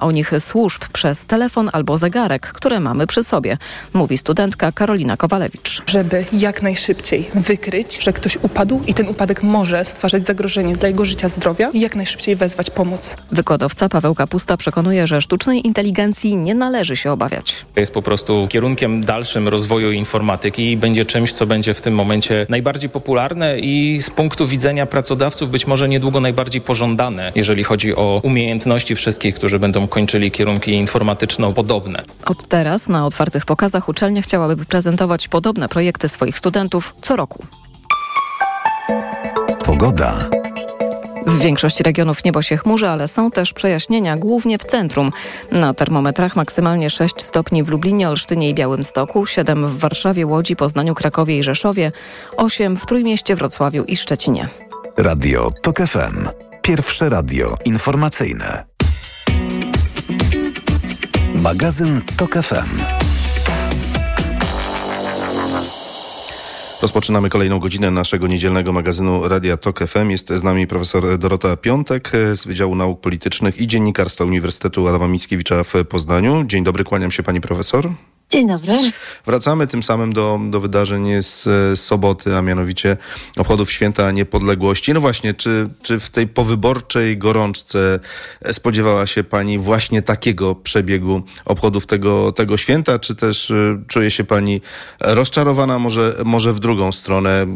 o nich służb przez telefon albo zegarek, które mamy przy sobie, mówi studentka Karolina Kowalewicz. Żeby jak najszybciej wykryć, że ktoś upadł i ten upadek może stwarzać zagrożenie dla jego życia, zdrowia i jak najszybciej wezwać pomoc. Wykładowca Paweł Kapusta przekonuje, że sztucznej inteligencji nie należy się obawiać. Jest po prostu kierunkiem dalszym rozwoju informatyki i będzie czymś, co będzie w tym momencie najbardziej popularne i z punktu widzenia pracodawców być może niedługo najbardziej pożądane, jeżeli chodzi o umiejętności wszystkich, którzy będą kończyli kierunki informatyczno-podobne. Od teraz na otwartych pokazach uczelnia chciałaby prezentować podobne projekty swoich studentów co roku. Pogoda. W większości regionów niebo się chmurzy, ale są też przejaśnienia, głównie w centrum. Na termometrach maksymalnie 6 stopni w Lublinie, Olsztynie i Białymstoku, 7 w Warszawie, Łodzi, Poznaniu, Krakowie i Rzeszowie, 8 w Trójmieście, Wrocławiu i Szczecinie. Radio TOK FM. Pierwsze radio informacyjne. Magazyn TOK FM. Rozpoczynamy kolejną godzinę naszego niedzielnego magazynu Radia Tok FM. Jest z nami profesor Dorota Piątek z Wydziału Nauk Politycznych i Dziennikarstwa Uniwersytetu Adama Mickiewicza w Poznaniu. Dzień dobry, kłaniam się pani profesor. Dzień dobry. Wracamy tym samym do, do wydarzeń z, soboty, a mianowicie obchodów Święta Niepodległości. No właśnie, czy, czy w tej powyborczej gorączce spodziewała się Pani właśnie takiego przebiegu obchodów tego, tego święta, czy też y, czuje się Pani rozczarowana może, może w drugą stronę?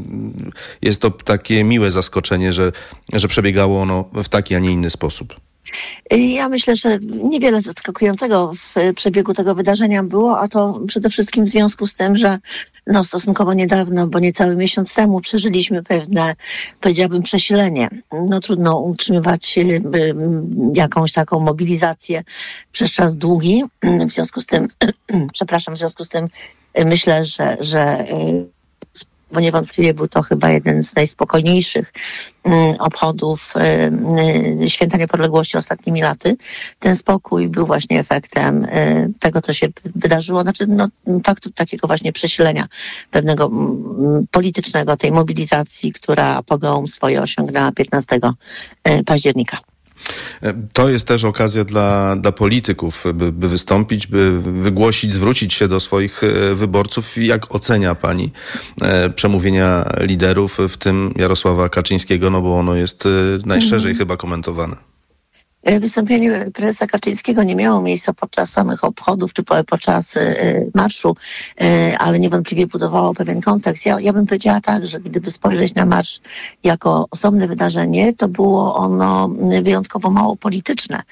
Jest to takie miłe zaskoczenie, że, że przebiegało ono w taki, a nie inny sposób. Ja myślę, że niewiele zaskakującego w przebiegu tego wydarzenia było, a to przede wszystkim w związku z tym, że no stosunkowo niedawno, bo niecały miesiąc temu przeżyliśmy pewne, powiedziałabym, przesilenie. No trudno utrzymywać y, jakąś taką mobilizację przez czas długi. W związku z tym, przepraszam, w związku z tym myślę, że, że y, bo niewątpliwie był to chyba jeden z najspokojniejszych mm, obchodów y, Święta Niepodległości ostatnimi laty. Ten spokój był właśnie efektem y, tego, co się wydarzyło, znaczy no, faktu takiego właśnie przesilenia pewnego mm, politycznego, tej mobilizacji, która pogrom swoje osiągnęła 15 y, października. To jest też okazja dla, dla polityków, by, by wystąpić, by wygłosić, zwrócić się do swoich e, wyborców. Jak ocenia Pani e, przemówienia liderów, w tym Jarosława Kaczyńskiego, no bo ono jest e, najszerzej mhm. chyba komentowane? E, wystąpienie prezesa Kaczyńskiego nie miało miejsca podczas samych obchodów czy podczas e, marszu, e, ale niewątpliwie budowało pewien kontekst. Ja, ja bym powiedziała tak, że gdyby spojrzeć na marsz jako osobne wydarzenie, to było ono wyjątkowo mało polityczne,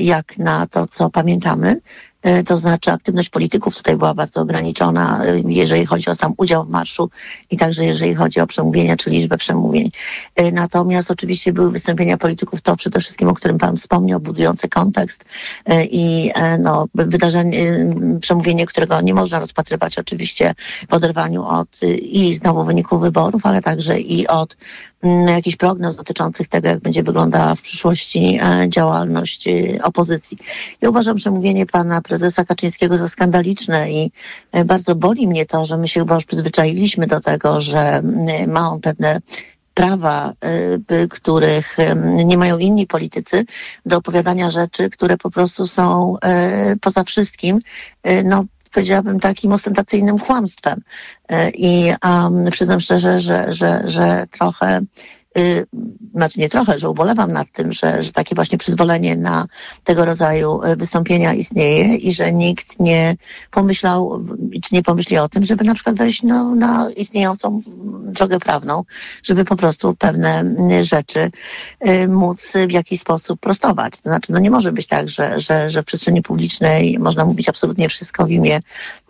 jak na to, co pamiętamy. E, to znaczy aktywność polityków tutaj była bardzo ograniczona, e, jeżeli chodzi o sam udział w marszu i także jeżeli chodzi o przemówienia czy liczbę przemówień. E, natomiast oczywiście były wystąpienia polityków, to przede wszystkim, o którym Pan wspomniał, budujący kontekst i no, wydarzenie, przemówienie, którego nie można rozpatrywać oczywiście w oderwaniu od i znowu wyników wyborów, ale także i od jakichś prognoz dotyczących tego, jak będzie wyglądała w przyszłości działalność opozycji. Ja uważam, że mówienie Pana prezesa Kaczyńskiego za skandaliczne i e, bardzo boli mnie to, że my się chyba już przyzwyczailiśmy do tego, że ma on pewne prawa, e, których nie mają inni politycy, do opowiadania rzeczy, które po prostu są e, poza wszystkim, no powiedziałabym takim ostentacyjnym kłamstwem. I um, przyznam szczerze, że, że, że trochę znaczy nie trochę, że ubolewam nad tym, że, że takie właśnie przyzwolenie na tego rodzaju y, wystąpienia istnieje i że nikt nie pomyślał, czy nie pomyśli o tym, żeby na przykład wejść no, na istniejącą drogę prawną, żeby po prostu pewne y, rzeczy móc w jakiś sposób prostować. To znaczy, no nie może być tak, że, że, że w przestrzeni publicznej można mówić absolutnie wszystko w imię,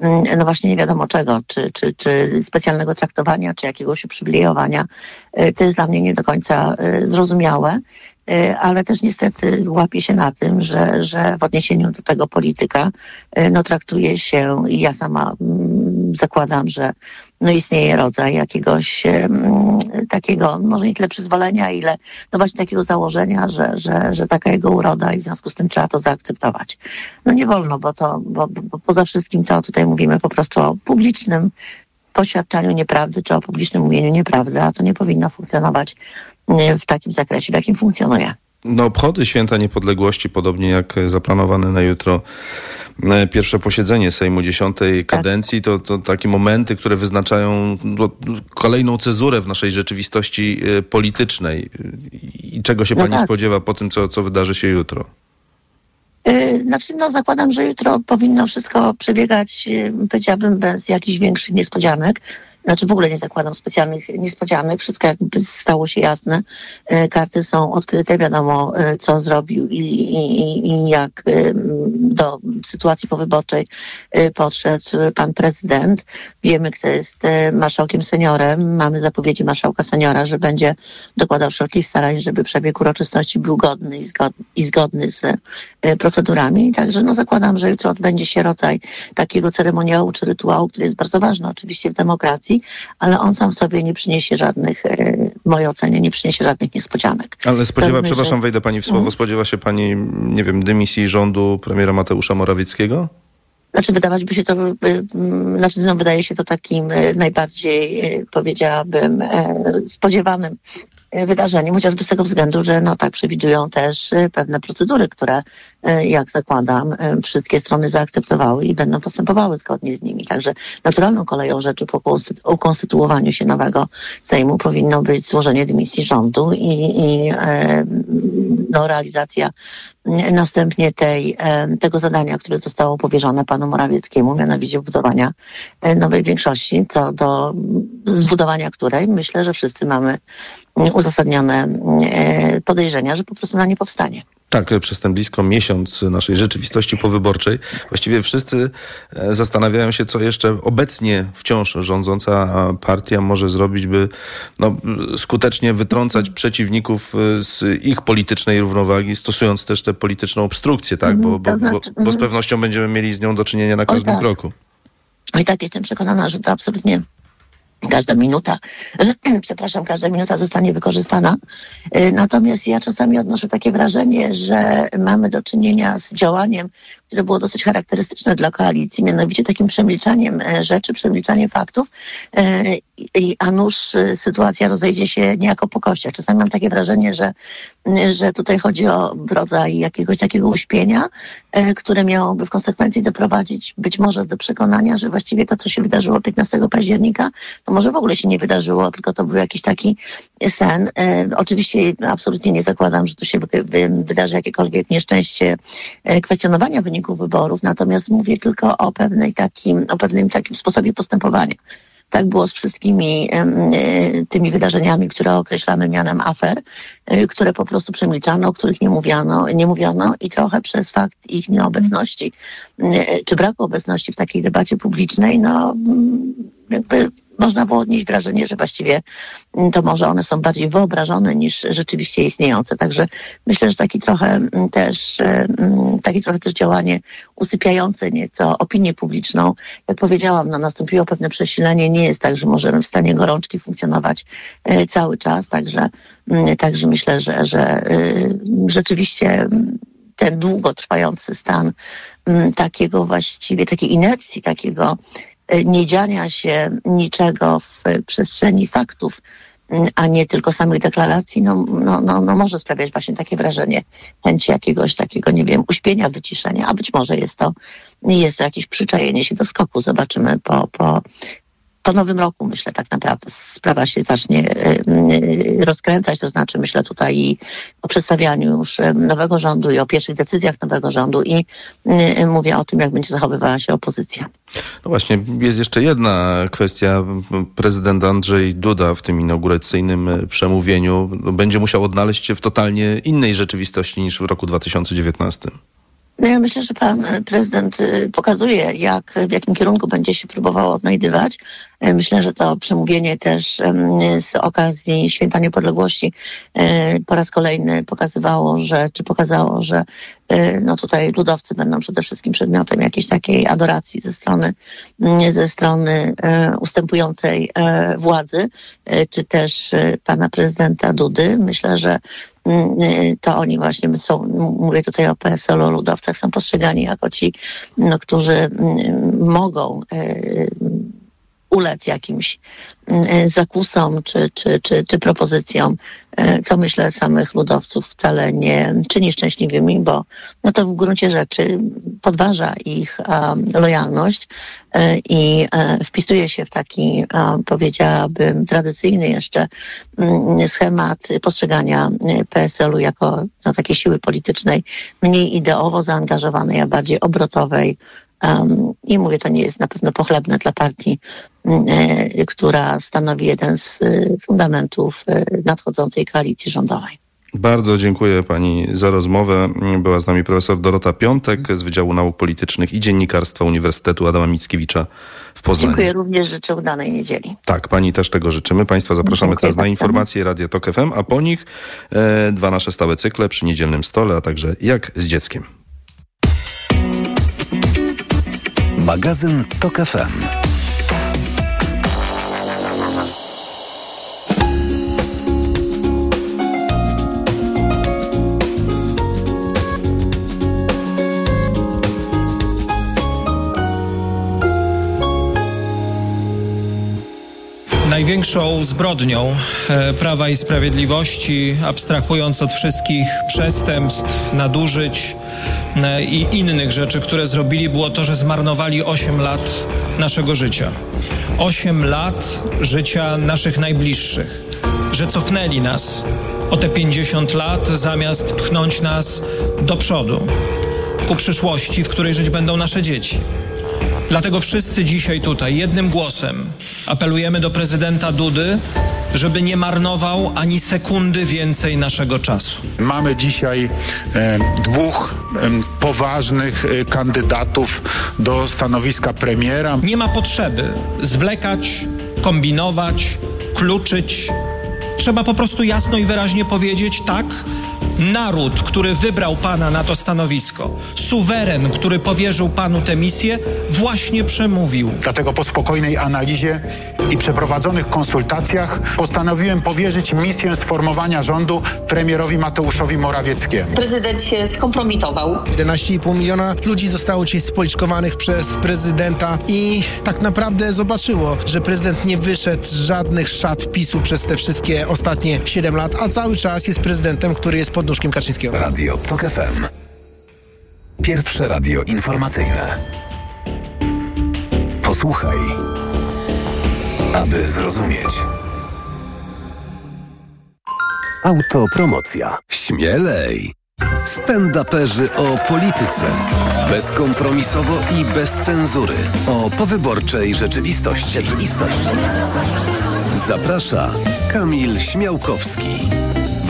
mm, no właśnie nie wiadomo czego, czy, czy, czy specjalnego traktowania, czy jakiegoś uprzywilejowania. To jest dla mnie nie nie do końca y, zrozumiałe, y, ale też niestety łapie się na tym, że, że w odniesieniu do tego polityka y, no, traktuje się, i ja sama mm, zakładam, że no, istnieje rodzaj jakiegoś mm, takiego, może nie tyle przyzwolenia, ile no właśnie takiego założenia, że, że, że taka jego uroda i w związku z tym trzeba to zaakceptować. No nie wolno, bo to, bo, bo poza wszystkim to tutaj mówimy po prostu o publicznym poświadczaniu nieprawdy czy o publicznym mówieniu nieprawdy, a to nie powinno funkcjonować w takim zakresie, w jakim funkcjonuje. No, obchody Święta Niepodległości, podobnie jak zaplanowane na jutro e, pierwsze posiedzenie Sejmu dziesiątej Tak. kadencji, to, to takie momenty, które wyznaczają no, kolejną cezurę w naszej rzeczywistości e, politycznej. I czego się No pani tak. spodziewa po tym, co, co wydarzy się jutro? Yy, Znaczy, no zakładam, że jutro powinno wszystko przebiegać, yy, powiedziałabym, bez jakichś większych niespodzianek. Znaczy w ogóle nie zakładam specjalnych niespodzianek. Wszystko jakby stało się jasne. Yy, Karty są odkryte, wiadomo yy, co zrobił i, i, i jak yy, do sytuacji powyborczej podszedł pan prezydent. Wiemy, kto jest marszałkiem seniorem. Mamy zapowiedzi marszałka seniora, że będzie dokładał wszelkich starań, żeby przebieg uroczystości był godny i zgodny, i zgodny z e, procedurami. Także no, zakładam, że jutro odbędzie się rodzaj takiego ceremoniału czy rytuału, który jest bardzo ważny oczywiście w demokracji, ale on sam w sobie nie przyniesie żadnych, e, w mojej ocenie, nie przyniesie żadnych niespodzianek. Ale spodziewa, Pewnie, przepraszam, że- wejdę pani w słowo, Mhm. spodziewa się pani, nie wiem, dymisji rządu premiera Mateusza Morawieckiego? Znaczy wydawać by się to, mm, znaczy no, wydaje się to takim e, najbardziej, e, powiedziałabym, spodziewanym wydarzeniem, chociażby z tego względu, że no tak przewidują też e, pewne procedury, które, e, jak zakładam, e, wszystkie strony zaakceptowały i będą postępowały zgodnie z nimi. Także naturalną koleją rzeczy po konstytu- ukonstytuowaniu się nowego Sejmu powinno być złożenie dymisji rządu i, i e, no, realizacja następnie tej, e, tego zadania, które zostało powierzone panu Morawieckiemu, mianowicie budowania e, nowej większości, co do zbudowania której myślę, że wszyscy mamy uzasadnione mm, e, podejrzenia, że po prostu na nie powstanie. Tak, przez ten blisko miesiąc naszej rzeczywistości powyborczej właściwie wszyscy e, zastanawiają się, co jeszcze obecnie wciąż rządząca partia może zrobić, by no, skutecznie wytrącać przeciwników e, z ich politycznej równowagi, stosując też tę polityczną obstrukcję, tak? Bo, bo, To bo, znaczy- bo z pewnością będziemy mieli z nią do czynienia na każdym tak. kroku. I tak jestem przekonana, że to absolutnie każda minuta, przepraszam, każda minuta zostanie wykorzystana. Y, Natomiast ja czasami odnoszę takie wrażenie, że mamy do czynienia z działaniem, które było dosyć charakterystyczne dla koalicji, mianowicie takim przemilczaniem e, rzeczy, przemilczaniem faktów, e, a nuż e, sytuacja rozejdzie się niejako po kościach. Czasami mam takie wrażenie, że, że tutaj chodzi o rodzaj jakiegoś takiego uśpienia, które miałoby w konsekwencji doprowadzić być może do przekonania, że właściwie to, co się wydarzyło 15 października, to może w ogóle się nie wydarzyło, tylko to był jakiś taki sen. Oczywiście absolutnie nie zakładam, że tu się wy, wy, wydarzy jakiekolwiek nieszczęście kwestionowania wyników wyborów, natomiast mówię tylko o pewnej takim, o pewnym takim sposobie postępowania. Tak było z wszystkimi e, tymi wydarzeniami, które określamy mianem afer, e, które po prostu przemilczano, o których nie mówiono, nie mówiono i trochę przez fakt ich nieobecności, e, czy braku obecności w takiej debacie publicznej, no mm, jakby można było odnieść wrażenie, że właściwie mm, to może one są bardziej wyobrażone niż rzeczywiście istniejące. Także myślę, że taki trochę mm, też, e, mm, takie trochę też działanie usypiające nieco opinię publiczną. Jak powiedziałam, no, nastąpiło pewne przesilenie. Nie jest tak, że możemy w stanie gorączki funkcjonować e, cały czas. Także, także myślę, że, że e, rzeczywiście ten długotrwający stan takiego właściwie, takiej inercji, takiego niedziania się niczego w e, przestrzeni faktów, mm, a nie tylko samych deklaracji, no, no, no, no może sprawiać właśnie takie wrażenie chęci jakiegoś takiego, nie wiem, uśpienia, wyciszenia, a być może jest to, jest to jakieś przyczajenie się do skoku. Zobaczymy po, po, po nowym roku, myślę, tak naprawdę sprawa się zacznie y, y, rozkręcać, to znaczy myślę tutaj i o przedstawianiu już nowego rządu i o pierwszych decyzjach nowego rządu i y, mówię o tym, jak będzie zachowywała się opozycja. No właśnie, jest jeszcze jedna kwestia. Prezydent Andrzej Duda w tym inauguracyjnym przemówieniu no, będzie musiał odnaleźć się w totalnie innej rzeczywistości niż w roku 2019. No ja myślę, że pan prezydent e, pokazuje, jak, w jakim kierunku będzie się próbował odnajdywać. E, Myślę, że to przemówienie też z okazji Święta Niepodległości e, po raz kolejny pokazywało, że, czy pokazało, że no tutaj ludowcy będą przede wszystkim przedmiotem jakiejś takiej adoracji ze strony, ze strony e, ustępującej e, władzy, czy też pana prezydenta Dudy. Myślę, że to oni właśnie są, mówię tutaj o PSL-u, o ludowcach, są postrzegani jako ci, no, którzy mogą ulec jakimś mm, zakusom czy, czy, czy, czy propozycjom, co myślę samych ludowców wcale nie czyni szczęśliwymi, bo no to w gruncie rzeczy podważa ich lojalność i wpisuje się w taki, powiedziałabym, tradycyjny jeszcze um, schemat postrzegania PSL-u jako no, takiej siły politycznej, mniej ideowo zaangażowanej, a bardziej obrotowej, Um, I mówię, to nie jest na pewno pochlebne dla partii, która stanowi jeden z y, fundamentów y, nadchodzącej koalicji rządowej. Bardzo dziękuję pani za rozmowę. Była z nami profesor Dorota Piątek z Wydziału Nauk Politycznych i Dziennikarstwa Uniwersytetu Adama Mickiewicza w Poznaniu. Dziękuję również, życzę udanej niedzieli. Tak, pani też tego życzymy. Państwa zapraszamy dziękuję teraz na informacje Radio Tok FM, a po nich e, dwa nasze stałe cykle przy niedzielnym stole, a także jak z dzieckiem. Magazyn Tok FM. Największą zbrodnią e, Prawa i Sprawiedliwości, abstrahując od wszystkich przestępstw, nadużyć, E, i innych rzeczy, które zrobili, było to, że zmarnowali 8 lat naszego życia. 8 lat życia naszych najbliższych, że cofnęli nas o te 50 lat, zamiast pchnąć nas do przodu, ku przyszłości, w której żyć będą nasze dzieci. Dlatego wszyscy dzisiaj tutaj jednym głosem apelujemy do prezydenta Dudy, żeby nie marnował ani sekundy więcej naszego czasu. Mamy dzisiaj e, dwóch e, poważnych e, kandydatów do stanowiska premiera. Nie ma potrzeby zwlekać, kombinować, kluczyć. Trzeba po prostu jasno i wyraźnie powiedzieć tak Naród, który wybrał Pana na to stanowisko, suweren, który powierzył Panu tę misję, właśnie przemówił. Dlatego po spokojnej analizie i przeprowadzonych konsultacjach postanowiłem powierzyć misję sformowania rządu premierowi Mateuszowi Morawieckiemu. Prezydent się skompromitował. 11,5 miliona ludzi zostało dzisiaj spoliczkowanych przez prezydenta i tak naprawdę zobaczyło, że prezydent nie wyszedł z żadnych szat PiSu przez te wszystkie ostatnie 7 lat, a cały czas jest prezydentem, który jest pod nóżkiem Kaczyńskiego. Radio TOK FM. Pierwsze radio informacyjne. Posłuchaj, aby zrozumieć. Autopromocja. Śmielej! Stand-uperzy o polityce. Bezkompromisowo i bez cenzury. O powyborczej rzeczywistości. Rzeczywistości. Zaprasza Kamil Śmiałkowski.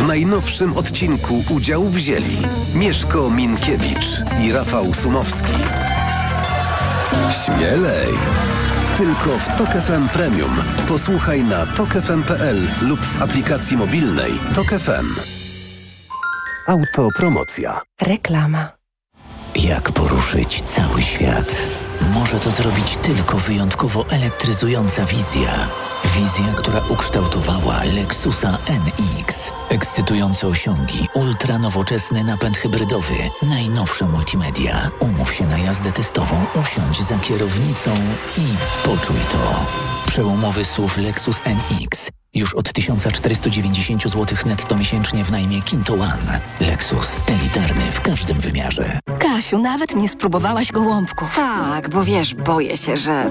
W najnowszym odcinku udział wzięli Mieszko Minkiewicz i Rafał Sumowski. Śmielej! Tylko w Tok FM Premium. Posłuchaj na tokefm.pl lub w aplikacji mobilnej Tok FM. Autopromocja. Reklama. Jak poruszyć cały świat? Może to zrobić tylko wyjątkowo elektryzująca wizja. Wizja, która ukształtowała Lexusa NX. Ekscytujące osiągi, ultra nowoczesny napęd hybrydowy, najnowsze multimedia. Umów się na jazdę testową, usiądź za kierownicą i poczuj to. Przełomowy SUV Lexus NX. Już od 1490 zł netto miesięcznie w najmie Kinto One. Lexus. Elitarny w każdym wymiarze. Kasiu, nawet nie spróbowałaś gołąbków. Tak, bo wiesz, boję się, że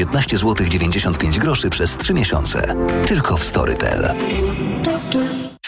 19 zł 95 groszy przez 3 miesiące. Tylko w Storytel.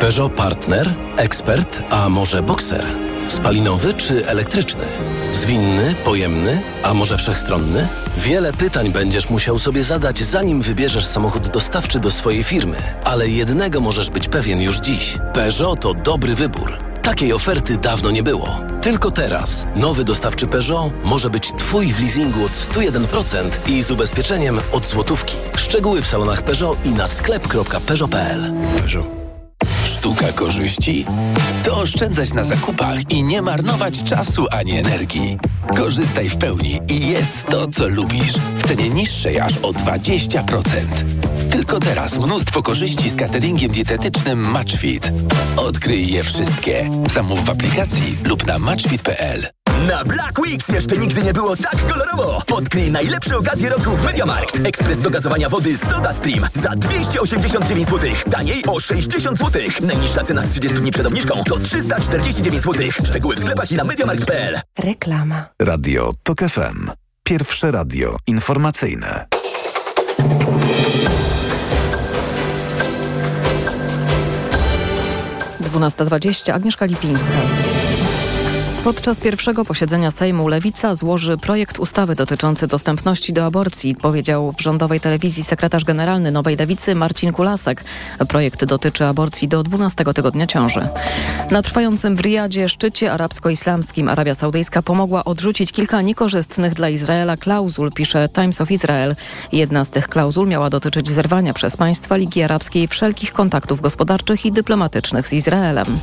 Peugeot Partner, ekspert, a może bokser? Spalinowy czy elektryczny? Zwinny, pojemny, a może wszechstronny? Wiele pytań będziesz musiał sobie zadać, zanim wybierzesz samochód dostawczy do swojej firmy. Ale jednego możesz być pewien już dziś. Peugeot to dobry wybór. Takiej oferty dawno nie było. Tylko teraz nowy dostawczy Peugeot może być Twój w leasingu od 101% i z ubezpieczeniem od złotówki. Szczegóły w salonach Peugeot i na sklep.peugeot.pl. Peugeot. Sztuka korzyści? To oszczędzać na zakupach i nie marnować czasu ani energii. Korzystaj w pełni i jedz to, co lubisz. W cenie niższej aż o 20%. Tylko teraz mnóstwo korzyści z cateringiem dietetycznym Matchfit. Odkryj je wszystkie. Zamów w aplikacji lub na matchfit.pl. Na Black Weeks jeszcze nigdy nie było tak kolorowo. Odkryj najlepsze okazje roku w MediaMarkt. Ekspres do gazowania wody Soda Stream za 289 zł. Taniej o 60 zł. Najniższa cena z 30 dni przed obniżką to 349 zł. Szczegóły w sklepach i na MediaMarkt.pl. Reklama. Radio TOK FM. Pierwsze radio informacyjne. Dwunasta dwadzieścia. Agnieszka Lipińska. Podczas pierwszego posiedzenia Sejmu Lewica złoży projekt ustawy dotyczący dostępności do aborcji, powiedział w rządowej telewizji sekretarz generalny Nowej Lewicy Marcin Kulasek. Projekt dotyczy aborcji do 12 tygodnia ciąży. Na trwającym w Riyadzie szczycie arabsko-islamskim Arabia Saudyjska pomogła odrzucić kilka niekorzystnych dla Izraela klauzul, pisze Times of Israel. Jedna z tych klauzul miała dotyczyć zerwania przez państwa Ligi Arabskiej wszelkich kontaktów gospodarczych i dyplomatycznych z Izraelem.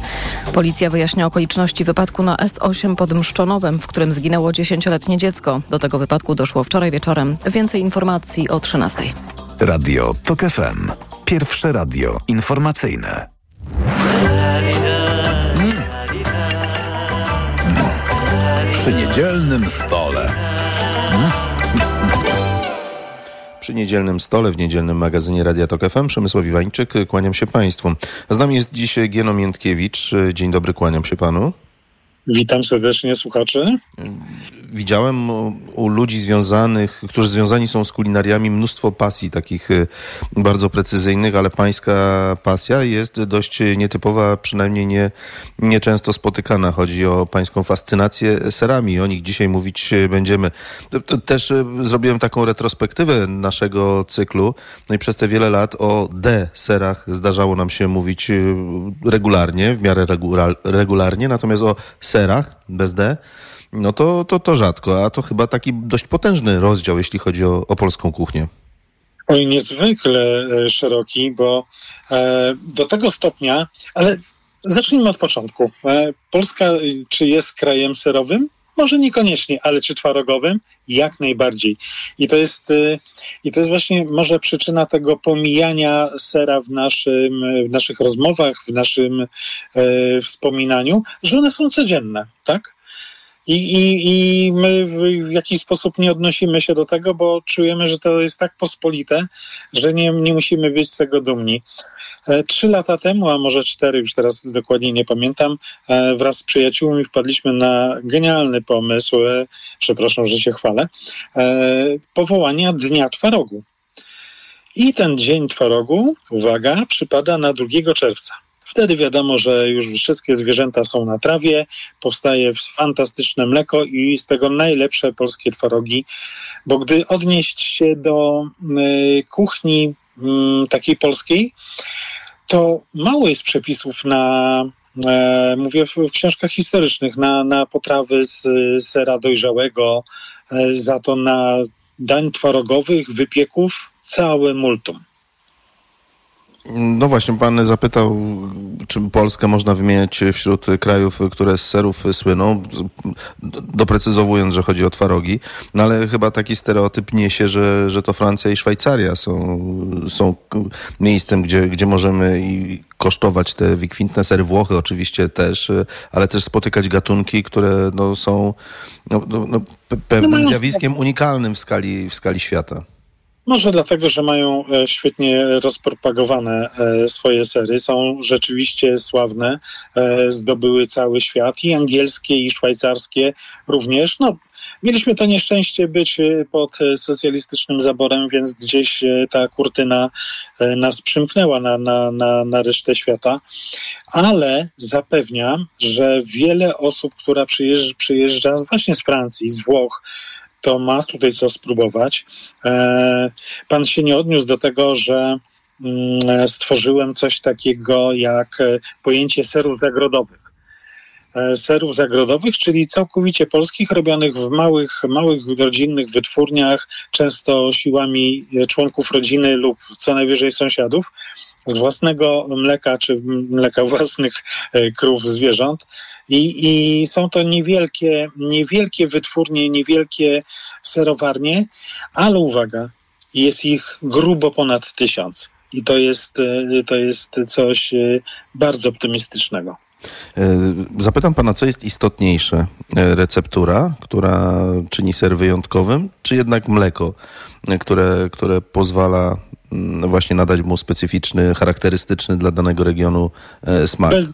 Policja wyjaśnia okoliczności wypadku na S8 pod Mszczonowem, w którym zginęło 10-letnie dziecko. Do tego wypadku doszło wczoraj wieczorem. Więcej informacji o 13. Radio TOK FM. Pierwsze radio informacyjne. Przy niedzielnym stole. Przy niedzielnym stole w niedzielnym magazynie Radia Tok FM Przemysław Iwańczyk, kłaniam się Państwu. Z nami jest dziś Gieno Miętkiewicz. Dzień dobry, kłaniam się Panu. Witam serdecznie słuchaczy. Widziałem u, ludzi związanych, którzy związani są z kulinariami, mnóstwo pasji takich y, bardzo precyzyjnych, ale pańska pasja jest dość nietypowa, przynajmniej nie, nieczęsto spotykana. Chodzi o pańską fascynację serami. O nich dzisiaj mówić będziemy. Też y, zrobiłem taką retrospektywę naszego cyklu. No i przez te wiele lat o D-serach zdarzało nam się mówić y, regularnie, w miarę regularnie, natomiast o bez D, no to, to, to rzadko, a to chyba taki dość potężny rozdział, jeśli chodzi o, o polską kuchnię. Oj, niezwykle szeroki, bo e, do tego stopnia, ale zacznijmy od początku. E, Polska czy jest krajem serowym? Może niekoniecznie, ale czy twarogowym? Jak najbardziej. I to jest, i to jest właśnie może przyczyna tego pomijania sera w, naszym, w naszych rozmowach, w naszym e, wspominaniu, że one są codzienne, tak? I, i, I my w jakiś sposób nie odnosimy się do tego, bo czujemy, że to jest tak pospolite, że nie, nie musimy być z tego dumni. Trzy lata temu, a może cztery, już teraz dokładnie nie pamiętam, wraz z przyjaciółmi wpadliśmy na genialny pomysł, przepraszam, że się chwalę, powołania Dnia Twarogu. I ten Dzień Twarogu, uwaga, przypada na 2 czerwca. Wtedy wiadomo, że już wszystkie zwierzęta są na trawie, powstaje fantastyczne mleko i z tego najlepsze polskie twarogi, bo gdy odnieść się do y, kuchni y, takiej polskiej, to mało jest przepisów na, e, mówię w, książkach historycznych, na, na potrawy z sera dojrzałego, e, za to na dań twarogowych, wypieków, całe multum. No właśnie, pan zapytał, czy Polskę można wymieniać wśród krajów, które z serów słyną, doprecyzowując, że chodzi o twarogi, no ale chyba taki stereotyp niesie, że, że to Francja i Szwajcaria są, są miejscem, gdzie, gdzie możemy i kosztować te wykwintne sery, Włochy oczywiście też, ale też spotykać gatunki, które no, są no, no, no pewnym zjawiskiem unikalnym w skali, w skali świata. Może dlatego, że mają e, świetnie rozpropagowane e, swoje sery, są rzeczywiście sławne, e, zdobyły cały świat i angielskie, i szwajcarskie również. No, Mieliśmy to nieszczęście być pod socjalistycznym zaborem, więc gdzieś ta kurtyna nas przymknęła na, na, na, na resztę świata, ale zapewniam, że wiele osób, która przyjeżdża, przyjeżdża właśnie z Francji, z Włoch, to ma tutaj co spróbować. E, pan się nie odniósł do tego, że mm, stworzyłem coś takiego jak e, pojęcie serów zagrodowych e, serów zagrodowych, czyli całkowicie polskich, robionych w małych, małych rodzinnych wytwórniach, często siłami członków rodziny lub co najwyżej sąsiadów z własnego mleka czy mleka własnych e, krów zwierząt. I, I są to niewielkie, niewielkie wytwórnie, niewielkie serowarnie, ale uwaga, jest ich grubo ponad tysiąc. I to jest, e, to jest coś e, bardzo optymistycznego. Zapytam pana, co jest istotniejsze? Receptura, która czyni ser wyjątkowym, czy jednak mleko, które, które pozwala właśnie nadać mu specyficzny, charakterystyczny dla danego regionu e, smak. Bez,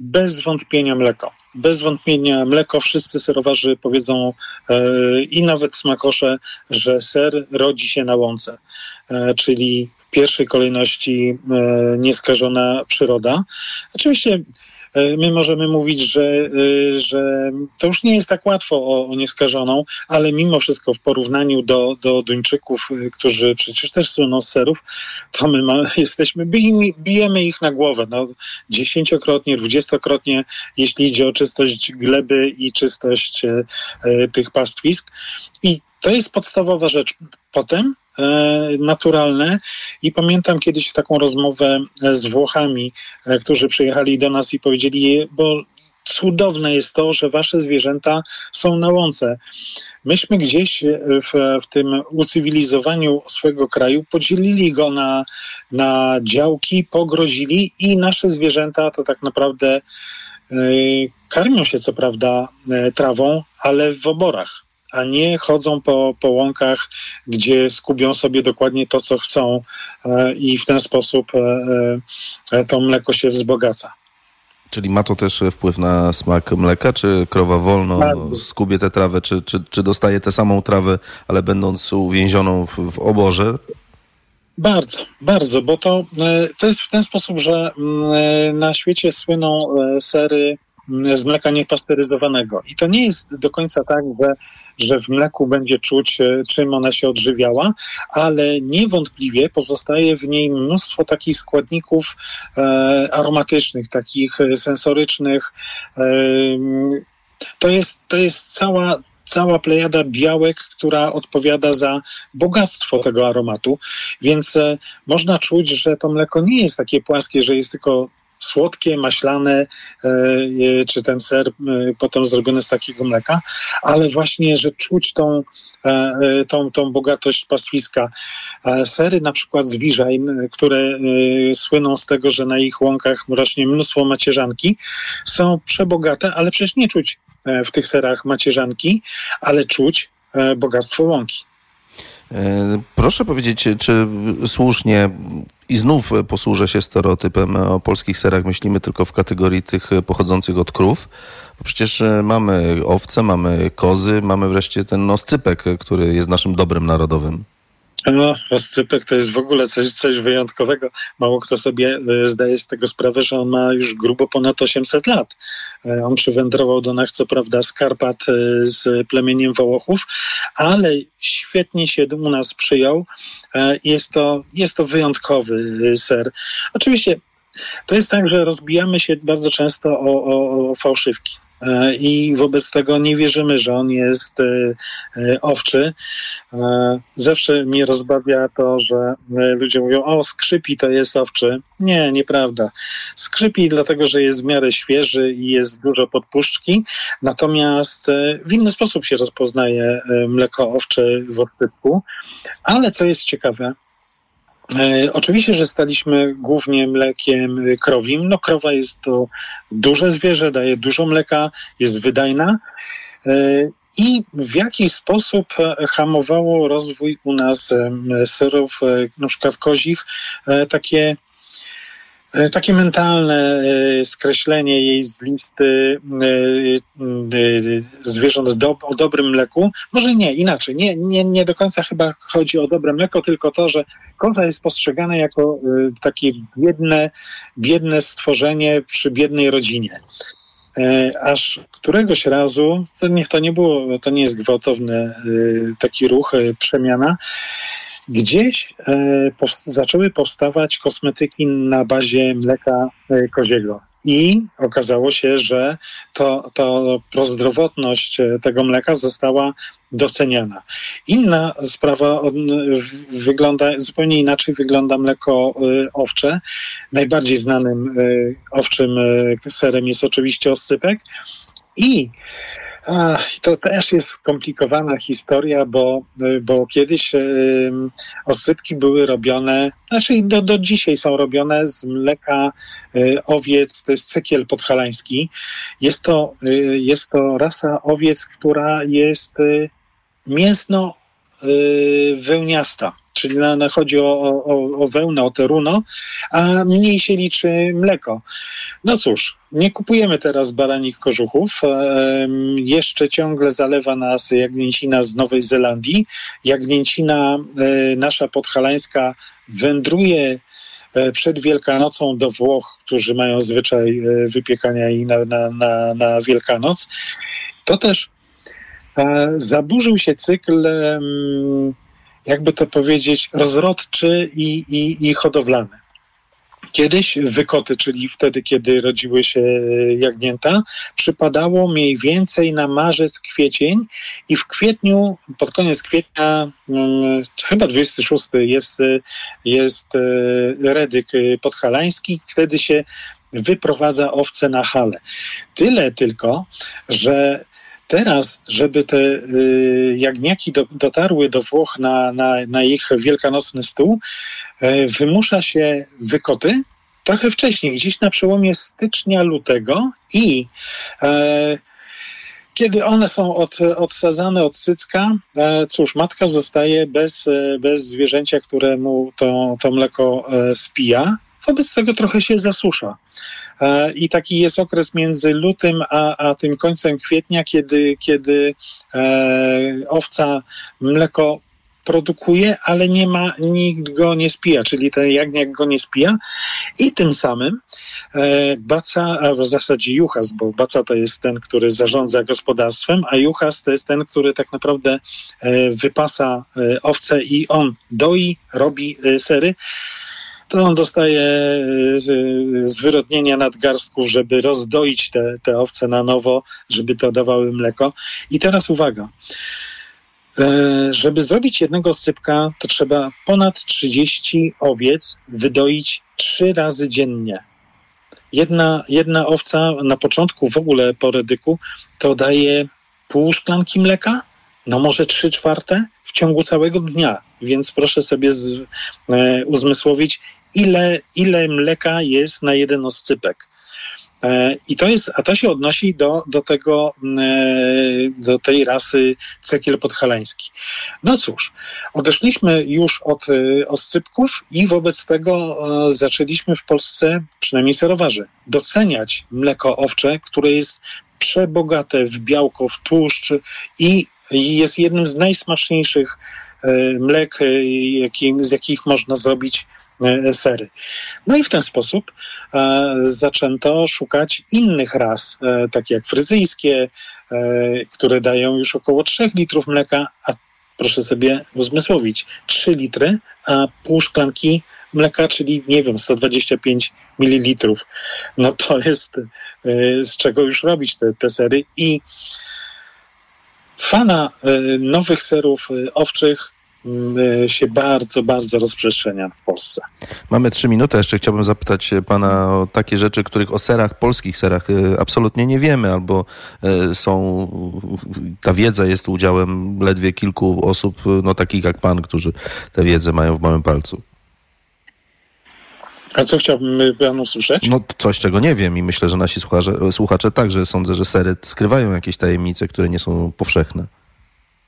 bez wątpienia mleko. Bez wątpienia mleko. Wszyscy serowarzy powiedzą e, i nawet smakosze, że ser rodzi się na łące, e, czyli w pierwszej kolejności e, nieskażona przyroda. Oczywiście my możemy mówić, że, e, że to już nie jest tak łatwo o, o nieskażoną, ale mimo wszystko w porównaniu do, do Duńczyków, e, którzy przecież też słyną z serów, to my ma, jesteśmy, bijemy ich na głowę, no, dziesięciokrotnie, dwudziestokrotnie, jeśli idzie o czystość gleby i czystość e, tych pastwisk. I to jest podstawowa rzecz. Potem e, naturalne i pamiętam kiedyś taką rozmowę e, z Włochami, e, którzy przyjechali do nas i powiedzieli, bo cudowne jest to, że wasze zwierzęta są na łące. Myśmy gdzieś w, w tym ucywilizowaniu swojego kraju podzielili go na, na działki, pogrozili i nasze zwierzęta to tak naprawdę karmią się co prawda trawą, ale w oborach a nie chodzą po, po łąkach, gdzie skubią sobie dokładnie to, co chcą e, i w ten sposób e, e, to mleko się wzbogaca. Czyli ma to też wpływ na smak mleka? Czy krowa wolno skubie tę trawę, czy, czy, czy dostaje tę samą trawę, ale będąc uwięzioną w, w oborze? Bardzo, bardzo, bo to, to jest w ten sposób, że mm, na świecie słyną sery z mleka niepasteryzowanego. I to nie jest do końca tak, że, że w mleku będzie czuć, e, czym ona się odżywiała, ale niewątpliwie pozostaje w niej mnóstwo takich składników e, aromatycznych, takich e, sensorycznych. To jest, to jest cała, cała plejada białek, która odpowiada za bogactwo tego aromatu, więc można czuć, że to mleko nie jest takie płaskie, że jest tylko słodkie, maślane, e, e, czy ten ser e, potem zrobiony z takiego mleka, ale właśnie, że czuć tą, tą, tą bogatość pastwiska. Sery na przykład z Wiżajn, które słyną z tego, że na ich łąkach rośnie mnóstwo macierzanki, są przebogate, ale przecież nie czuć w tych serach macierzanki, ale czuć bogactwo łąki. Proszę powiedzieć, czy słusznie i znów posłużę się stereotypem o polskich serach. Myślimy tylko w kategorii tych pochodzących od krów. Bo przecież mamy owce, mamy kozy, mamy wreszcie ten oscypek, który jest naszym dobrem narodowym. No, oscypek to jest w ogóle coś, coś wyjątkowego. Mało kto sobie e, zdaje z tego sprawę, że on ma już grubo ponad 800 lat. E, on przywędrował do nas, co prawda, z Karpat e, z plemieniem Wołochów, ale świetnie się u nas przyjął. Jest to, jest to wyjątkowy ser. Oczywiście To jest tak, że rozbijamy się bardzo często o, o, o fałszywki. E, I wobec tego nie wierzymy, że on jest e, e, owczy. Zawsze mnie rozbawia to, że ludzie mówią, o skrzypi to jest owczy. Nie, nieprawda. Skrzypi dlatego, że jest w miarę świeży i jest dużo podpuszczki, natomiast w inny sposób się rozpoznaje mleko owcze w odtypku. Ale co jest ciekawe, oczywiście, że staliśmy głównie mlekiem krowim. No krowa jest to duże zwierzę, daje dużo mleka, jest wydajna. E, I w jakiś sposób hamowało rozwój u nas serów, e, na przykład kozich, takie E, takie mentalne e, skreślenie jej z listy e, zwierząt do, o dobrym mleku. Może nie, inaczej. Nie, nie, nie do końca chyba chodzi o dobre mleko, tylko to, że koza jest postrzegana jako takie biedne, biedne stworzenie przy biednej rodzinie. Aż któregoś razu, niech to nie było, to nie jest gwałtowny taki ruch, przemiana, Gdzieś e, zaczęły powstawać kosmetyki na bazie mleka e, koziego. I okazało się, że to, to prozdrowotność e, tego mleka została doceniana. Inna sprawa wygląda, zupełnie inaczej wygląda mleko owcze. Najbardziej znanym owczym serem jest oczywiście oscypek. I Ach, to też jest skomplikowana historia, bo, bo kiedyś y, osypki były robione, znaczy do, do dzisiaj są robione z mleka y, owiec, to jest cekiel podhalański. Jest to, y, jest to rasa owiec, która jest y, mięsno y, wełniasta czyli na, na chodzi o, o, o wełnę, o te runo, a mniej się liczy mleko. No cóż, nie kupujemy teraz baranich kożuchów. Jeszcze ciągle zalewa nas jagnięcina z Nowej Zelandii. Jagnięcina e, nasza podhalańska wędruje e, przed Wielkanocą do Włoch, którzy mają zwyczaj e, wypiekania jej na, na, na, na Wielkanoc. To też zaburzył się cykl jakby to powiedzieć, rozrodczy i, i, i hodowlany. Kiedyś wykoty, czyli wtedy, kiedy rodziły się jagnięta, przypadało mniej więcej na marzec, kwiecień i w kwietniu, pod koniec kwietnia, hmm, chyba 26 jest, jest e, redyk podhalański, wtedy się wyprowadza owce na hale. Tyle tylko, że Teraz, żeby te y, jagniaki do, dotarły do Włoch na, na, na ich wielkanocny stół, y, wymusza się wykoty trochę wcześniej, gdzieś na przełomie stycznia, lutego i e, kiedy one są od, odsadzane od cycka, e, cóż, matka zostaje bez, bez zwierzęcia, któremu to, to mleko e, spija. Wobec tego trochę się zasusza. E, I taki jest okres między lutym a, a tym końcem kwietnia, kiedy, kiedy e, owca mleko produkuje, ale nie ma, nikt go nie spija, czyli ten jagniak go nie spija i tym samym e, baca, a w zasadzie juchas, bo baca to jest ten, który zarządza gospodarstwem, a juchas to jest ten, który tak naprawdę e, wypasa e, owce i on doi, robi e, sery to on dostaje y, zwyrodnienia nadgarstków, żeby rozdoić te, te owce na nowo, żeby to dawały mleko. I teraz uwaga. E, żeby zrobić jednego sypka, to trzeba ponad 30 owiec wydoić trzy razy dziennie. Jedna, jedna owca na początku w ogóle po redyku to daje pół szklanki mleka, no może trzy czwarte ciągu całego dnia. Więc proszę sobie z, e, uzmysłowić, ile, ile mleka jest na jeden oscypek. E, I to jest, a to się odnosi do, do tego, e, do tej rasy cekiel podhalański. No cóż, odeszliśmy już od e, oscypków i wobec tego zaczęliśmy w Polsce, przynajmniej serowarzy, doceniać mleko owcze, które jest przebogate w białko, w tłuszcz i jest jednym z najsmaczniejszych mlek, z jakich można zrobić E, sery. No i w ten sposób e, zaczęto szukać innych ras, e, takie jak fryzyjskie, e, które dają już około 3 litrów mleka, a proszę sobie uzmysłowić, 3 litry, a pół szklanki mleka, czyli nie wiem, 125 ml. No to jest z czego już robić te, te sery i fana y, nowych serów y, owczych y, się bardzo, bardzo rozprzestrzenia w Polsce. Mamy trzy minuty. Jeszcze chciałbym zapytać pana o takie rzeczy, których o serach, polskich serach absolutnie nie wiemy, albo są, ta wiedza jest udziałem ledwie kilku osób, no takich jak pan, którzy tę wiedzę mają w małym palcu. A co chciałbym panu usłyszeć? No coś, czego nie wiem i myślę, że nasi słuchacze, słuchacze także sądzę, że sery skrywają jakieś tajemnice, które nie są powszechne.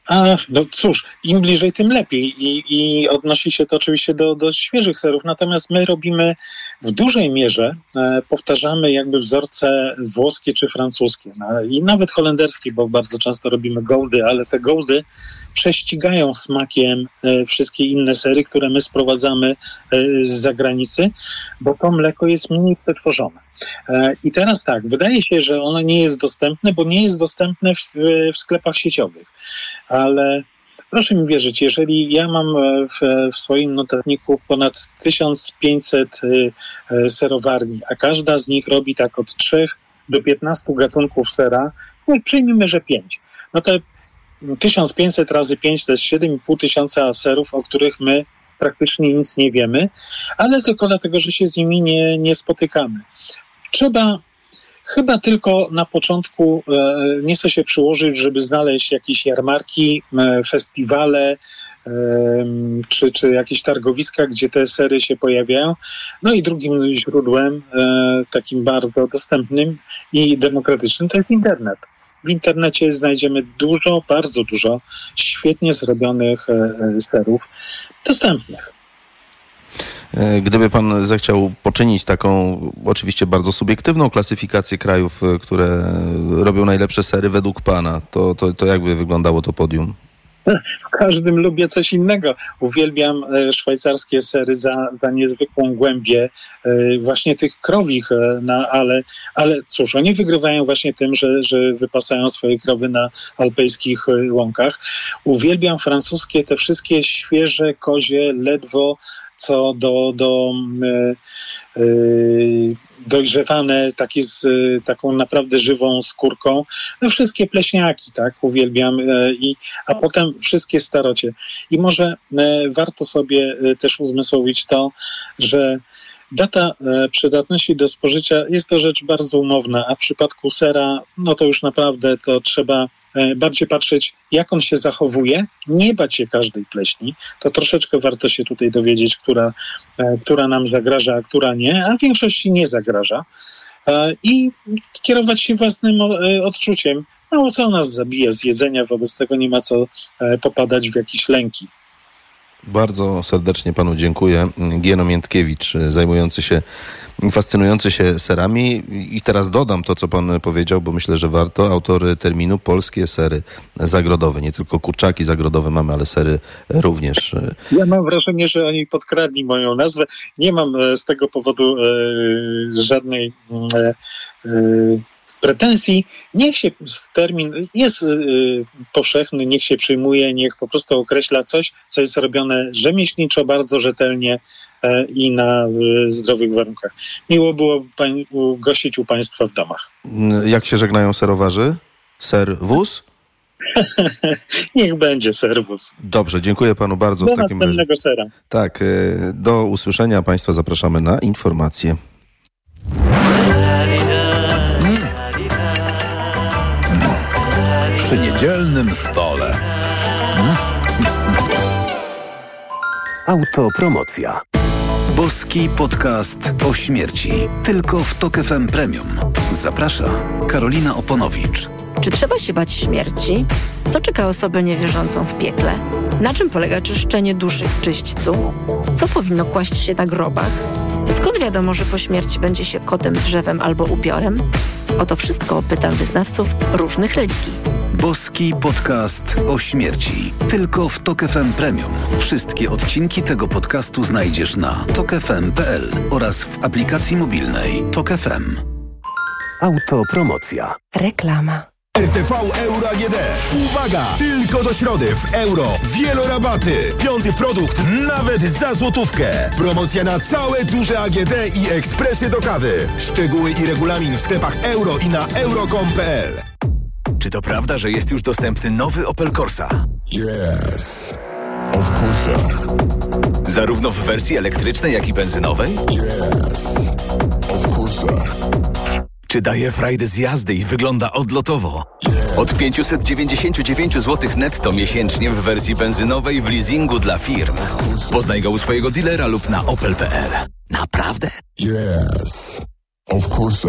A, no cóż, im bliżej, tym lepiej. I, i odnosi się to oczywiście do, do świeżych serów. Natomiast my robimy w dużej mierze, e, powtarzamy jakby wzorce włoskie czy francuskie. No, I nawet holenderskie, bo bardzo często robimy goldy, ale te goldy prześcigają smakiem e, wszystkie inne sery, które my sprowadzamy e, z zagranicy, bo to mleko jest mniej przetworzone. E, I teraz tak, wydaje się, że ono nie jest dostępne, bo nie jest dostępne w, w sklepach sieciowych. Ale proszę mi wierzyć, jeżeli ja mam w, w, swoim notatniku ponad 1500 serowarni, a każda z nich robi tak od 3 do 15 gatunków sera, no przyjmijmy, że 5. No to 1500 razy 5 to jest 7,5 tysiąca serów, o których my praktycznie nic nie wiemy, ale tylko dlatego, że się z nimi nie, nie spotykamy. Trzeba chyba tylko na początku e, nie chce się przyłożyć, żeby znaleźć jakieś jarmarki, e, festiwale e, czy, czy jakieś targowiska, gdzie te sery się pojawiają. No i drugim źródłem, takim bardzo dostępnym i demokratycznym, to jest internet. W internecie znajdziemy dużo, bardzo dużo świetnie zrobionych e, e, serów dostępnych. E, gdyby pan zechciał poczynić taką, oczywiście bardzo subiektywną klasyfikację krajów, które robią najlepsze sery według pana, to, to, to jakby wyglądało to podium? W każdym lubię coś innego. Uwielbiam e, szwajcarskie sery za, za niezwykłą głębię e, właśnie tych krowich, e, na, ale, ale cóż, oni wygrywają właśnie tym, że, że wypasają swoje krowy na alpejskich łąkach. Uwielbiam francuskie, te wszystkie świeże kozie, ledwo co do, do yy, dojrzewane, takie z taką naprawdę żywą skórką. No wszystkie pleśniaki, tak, uwielbiam. I, a potem wszystkie starocie. I może warto sobie też uzmysłowić to, że Data przydatności do spożycia jest to rzecz bardzo umowna, a w przypadku sera, no to już naprawdę to trzeba bardziej patrzeć, jak on się zachowuje, nie bać się każdej pleśni. To troszeczkę warto się tutaj dowiedzieć, która, która nam zagraża, a która nie, a w większości nie zagraża. I kierować się własnym odczuciem. No, co nas zabija z jedzenia, wobec tego nie ma co popadać w jakieś lęki. Bardzo serdecznie panu dziękuję. Gieno Miętkiewicz, zajmujący się, fascynujący się serami. I teraz dodam to, co pan powiedział, bo myślę, że warto. Autor terminu Polskie Sery Zagrodowe. Nie tylko kurczaki zagrodowe mamy, ale sery również. Ja mam wrażenie, że oni podkradli moją nazwę. Nie mam z tego powodu żadnej e, e, pretensji, niech się termin jest y, powszechny, niech się przyjmuje, niech po prostu określa coś, co jest robione rzemieślniczo, bardzo rzetelnie e, i na y, zdrowych warunkach. Miło było pań, gościć u Państwa w domach. Jak się żegnają serowarzy? Ser wóz? Niech będzie serwus. Dobrze, dziękuję panu bardzo. Do w takim razie. sera. Tak, y, do usłyszenia. Państwa zapraszamy na informacje. Przy niedzielnym stole. Hmm? Autopromocja. Boski podcast o śmierci. Tylko w Tok FM Premium. Zaprasza Karolina Oponowicz. Czy trzeba się bać śmierci? Co czeka osobę niewierzącą w piekle? Na czym polega czyszczenie duszy w czyśćcu? Co powinno kłaść się na grobach? Skąd wiadomo, że po śmierci będzie się kotem, drzewem albo upiorem? O to wszystko pytam wyznawców różnych religii. Boski podcast o śmierci. Tylko w Tok FM Premium. Wszystkie odcinki tego podcastu znajdziesz na tokefm.pl oraz w aplikacji mobilnej Tok FM. Autopromocja. Reklama. RTV Euro AGD. Uwaga! Tylko do środy w euro. Wielorabaty. Piąty produkt nawet za złotówkę. Promocja na całe duże AGD i ekspresy do kawy. Szczegóły i regulamin w sklepach euro i na euro.com.pl Czy to prawda, że jest już dostępny nowy Opel Corsa? Yes. Of course. Zarówno w wersji elektrycznej, jak i benzynowej? Yes. Of course. Czy daje frajdę z jazdy i wygląda odlotowo? Od 599 zł netto miesięcznie w wersji benzynowej w leasingu dla firm. Poznaj go u swojego dealera lub na opel.pl. Naprawdę? Yes. Of course.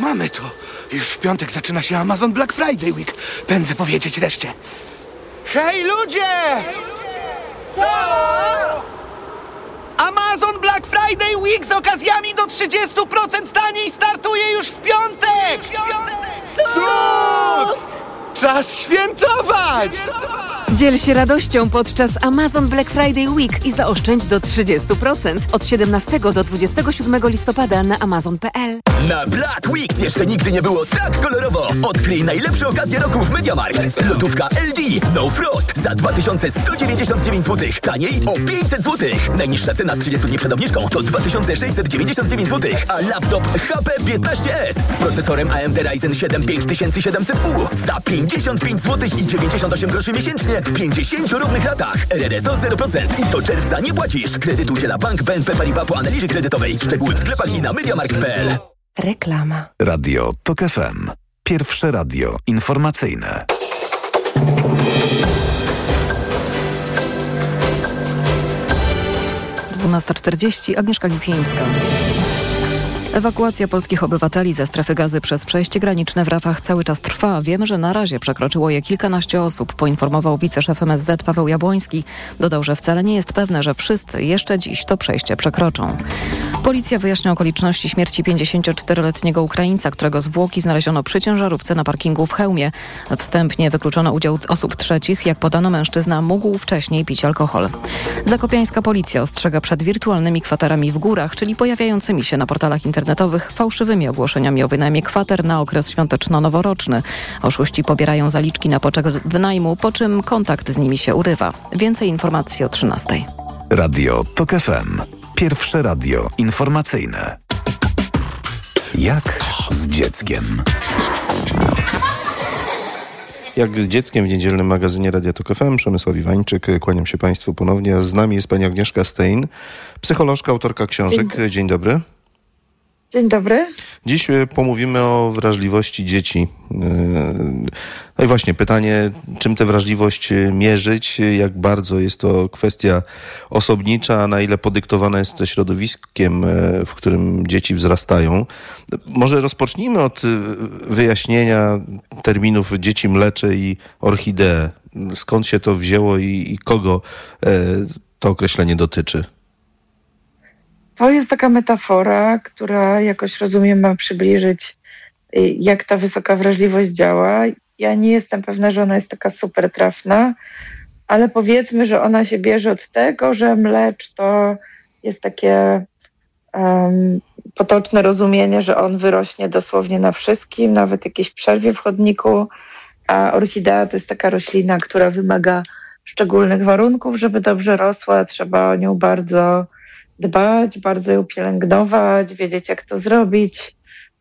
Mamy to. Już w piątek zaczyna się Amazon Black Friday Week. Pędzę powiedzieć reszcie. Hej ludzie! Co? Amazon Black Friday Week z okazjami do 30% taniej startuje już w piątek! Cud! Czas świętować! Dziel się radością podczas Amazon Black Friday Week i zaoszczędź do 30% od 17 do 27 listopada na amazon.pl. Na Black Weeks jeszcze nigdy nie było tak kolorowo. Odkryj najlepsze okazje roku w Mediamarkt. Lodówka LG No Frost za 2199 zł. Taniej o 500 zł. Najniższa cena z 30 dni przed obniżką to 2699 zł. A laptop HP 15S z procesorem AMD Ryzen 7 5700U za 55 zł i 98 groszy miesięcznie w 50 równych ratach. RRSO 0% i do czerwca nie płacisz. Kredyt udziela Bank BNP Paribas po analizie kredytowej. Szczegóły w sklepach i na mediamarkt.pl. Reklama. Radio TOK FM. Pierwsze radio informacyjne. Dwunasta czterdzieści. Agnieszka Lipińska. Ewakuacja polskich obywateli ze strefy gazy przez przejście graniczne w Rafach cały czas trwa. Wiemy, że na razie przekroczyło je kilkanaście osób, poinformował wiceszef MSZ Paweł Jabłoński. Dodał, że wcale nie jest pewne, że wszyscy jeszcze dziś to przejście przekroczą. Policja wyjaśnia okoliczności śmierci 54-letniego Ukraińca, którego zwłoki znaleziono przy ciężarówce na parkingu w Chełmie. Wstępnie wykluczono udział osób trzecich. Jak podano, mężczyzna mógł wcześniej pić alkohol. Zakopiańska policja ostrzega przed wirtualnymi kwaterami w górach, czyli pojawiającymi się na portalach internetowych internetowych fałszywymi ogłoszeniami o wynajmie kwater na okres świąteczno-noworoczny. Oszuści pobierają zaliczki na poczek wynajmu, po czym kontakt z nimi się urywa. Więcej informacji o 13. Radio TOK FM. Pierwsze radio informacyjne. Jak z dzieckiem? Jak z dzieckiem w niedzielnym magazynie Radia Tok FM, Przemysław Iwańczyk, kłaniam się Państwu ponownie. Z nami jest pani Agnieszka Stein, psycholożka, autorka książek. Dzień, Dzień dobry. Dzień dobry. Dziś pomówimy o wrażliwości dzieci. No i właśnie pytanie, czym tę wrażliwość mierzyć, jak bardzo jest to kwestia osobnicza, na ile podyktowana jest to środowiskiem, w którym dzieci wzrastają. Może rozpocznijmy od wyjaśnienia terminów dzieci mlecze i orchidee. Skąd się to wzięło i, i kogo to określenie dotyczy? To jest taka metafora, która jakoś rozumiem ma przybliżyć, jak ta wysoka wrażliwość działa. Ja nie jestem pewna, że ona jest taka super trafna, ale powiedzmy, że ona się bierze od tego, że mlecz to jest takie um, potoczne rozumienie, że on wyrośnie dosłownie na wszystkim, nawet jakiejś przerwie w chodniku, a orchidea to jest taka roślina, która wymaga szczególnych warunków, żeby dobrze rosła. Trzeba o nią bardzo dbać, bardzo ją pielęgnować, wiedzieć jak to zrobić.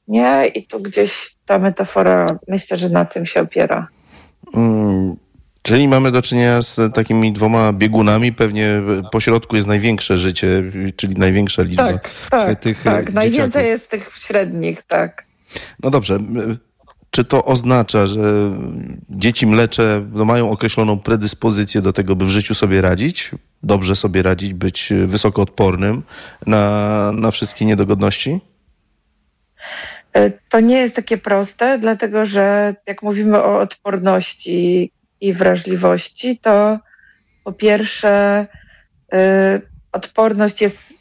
Nie? I tu gdzieś ta metafora, myślę, że na tym się opiera. Mm, czyli mamy do czynienia z takimi dwoma biegunami, pewnie po środku jest największe życie, czyli największa liczba tak, tak, tych tak. dzieciaków. Najwięcej jest tych średnich, tak. No dobrze. Czy to oznacza, że dzieci mlecze no, mają określoną predyspozycję do tego, by w życiu sobie radzić, dobrze sobie radzić, być wysoko odpornym na, na wszystkie niedogodności? E, to nie jest takie proste, dlatego że jak mówimy o odporności i wrażliwości, to po pierwsze y, odporność jest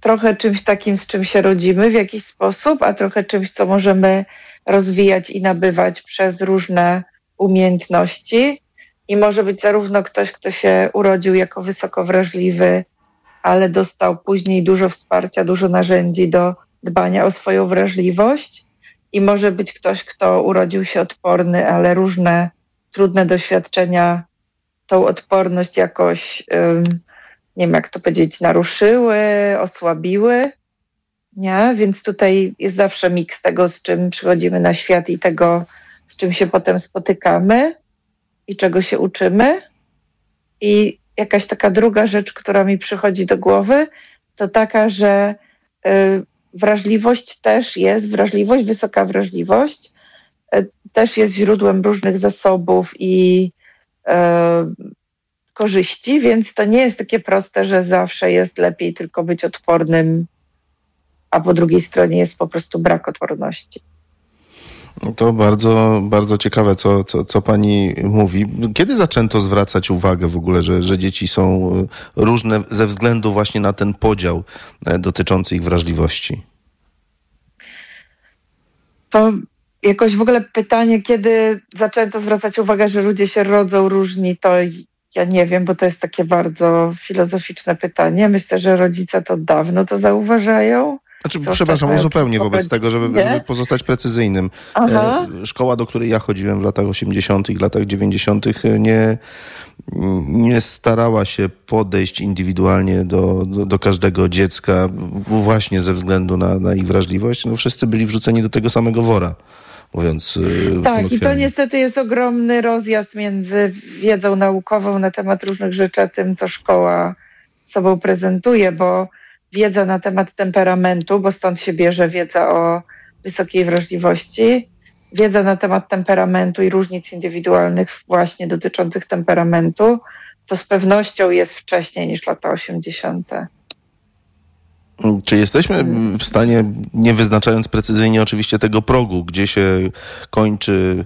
trochę czymś takim, z czym się rodzimy w jakiś sposób, a trochę czymś, co możemy rozwijać i nabywać przez różne umiejętności. I może być zarówno ktoś, kto się urodził jako wysoko wrażliwy, ale dostał później dużo wsparcia, dużo narzędzi do dbania o swoją wrażliwość. I może być ktoś, kto urodził się odporny, ale różne trudne doświadczenia tą odporność jakoś, nie wiem jak to powiedzieć, naruszyły, osłabiły. Nie? Więc tutaj jest zawsze miks tego, z czym przychodzimy na świat i tego, z czym się potem spotykamy i czego się uczymy. I jakaś taka druga rzecz, która mi przychodzi do głowy, to taka, że y, wrażliwość też jest, wrażliwość, wysoka wrażliwość y, też jest źródłem różnych zasobów i y, korzyści, więc to nie jest takie proste, że zawsze jest lepiej tylko być odpornym a po drugiej stronie jest po prostu brak odporności. No to bardzo, bardzo ciekawe, co, co, co pani mówi. Kiedy zaczęto zwracać uwagę w ogóle, że, że dzieci są różne ze względu właśnie na ten podział e, dotyczący ich wrażliwości? To jakoś w ogóle pytanie, kiedy zaczęto zwracać uwagę, że ludzie się rodzą różni, to ja nie wiem, bo to jest takie bardzo filozoficzne pytanie. Myślę, że rodzice to dawno to zauważają. Znaczy, przepraszam, uzupełnię wobec tego, żeby, żeby pozostać precyzyjnym. Aha. E, szkoła, do której ja chodziłem w latach 80., latach 90., e, nie, nie starała się podejść indywidualnie do, do, do, każdego dziecka właśnie ze względu na, na ich wrażliwość. No, wszyscy byli wrzuceni do tego samego wora mówiąc e, Tak, i to niestety jest ogromny rozjazd między wiedzą naukową na temat różnych rzeczy, a tym, co szkoła sobą prezentuje, bo wiedza na temat temperamentu, bo stąd się bierze wiedza o wysokiej wrażliwości, wiedza na temat temperamentu i różnic indywidualnych właśnie dotyczących temperamentu, to z pewnością jest wcześniej niż lata 80. Czy jesteśmy w stanie, nie wyznaczając precyzyjnie oczywiście tego progu, gdzie się kończy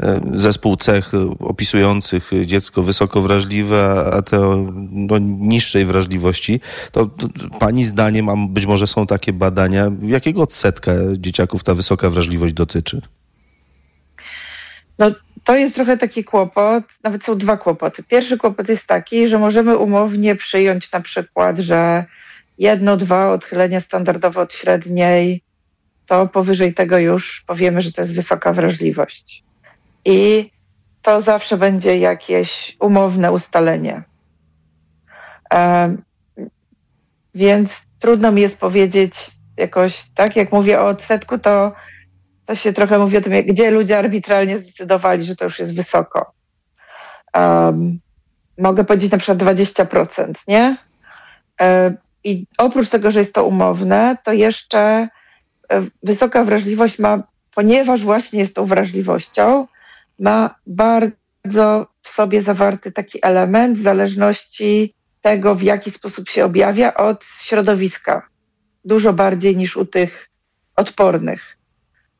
e, zespół cech opisujących dziecko wysoko wrażliwe, a te no, niższej wrażliwości, to, to pani zdaniem, a być może są takie badania, jakiego odsetka dzieciaków ta wysoka wrażliwość dotyczy? No, to jest trochę taki kłopot, nawet są dwa kłopoty. Pierwszy kłopot jest taki, że możemy umownie przyjąć na przykład, że jedno, dwa odchylenia standardowe od średniej, to powyżej tego już powiemy, że to jest wysoka wrażliwość. I to zawsze będzie jakieś umowne ustalenie. więc trudno mi jest powiedzieć jakoś, tak jak mówię o odsetku, to, to się trochę mówi o tym, gdzie ludzie arbitralnie zdecydowali, że to już jest wysoko. Um, mogę powiedzieć na przykład 20%, nie? I oprócz tego, że jest to umowne, to jeszcze e, wysoka wrażliwość ma, ponieważ właśnie jest tą wrażliwością, ma bardzo w sobie zawarty taki element zależności tego, w jaki sposób się objawia od środowiska. Dużo bardziej niż u tych odpornych.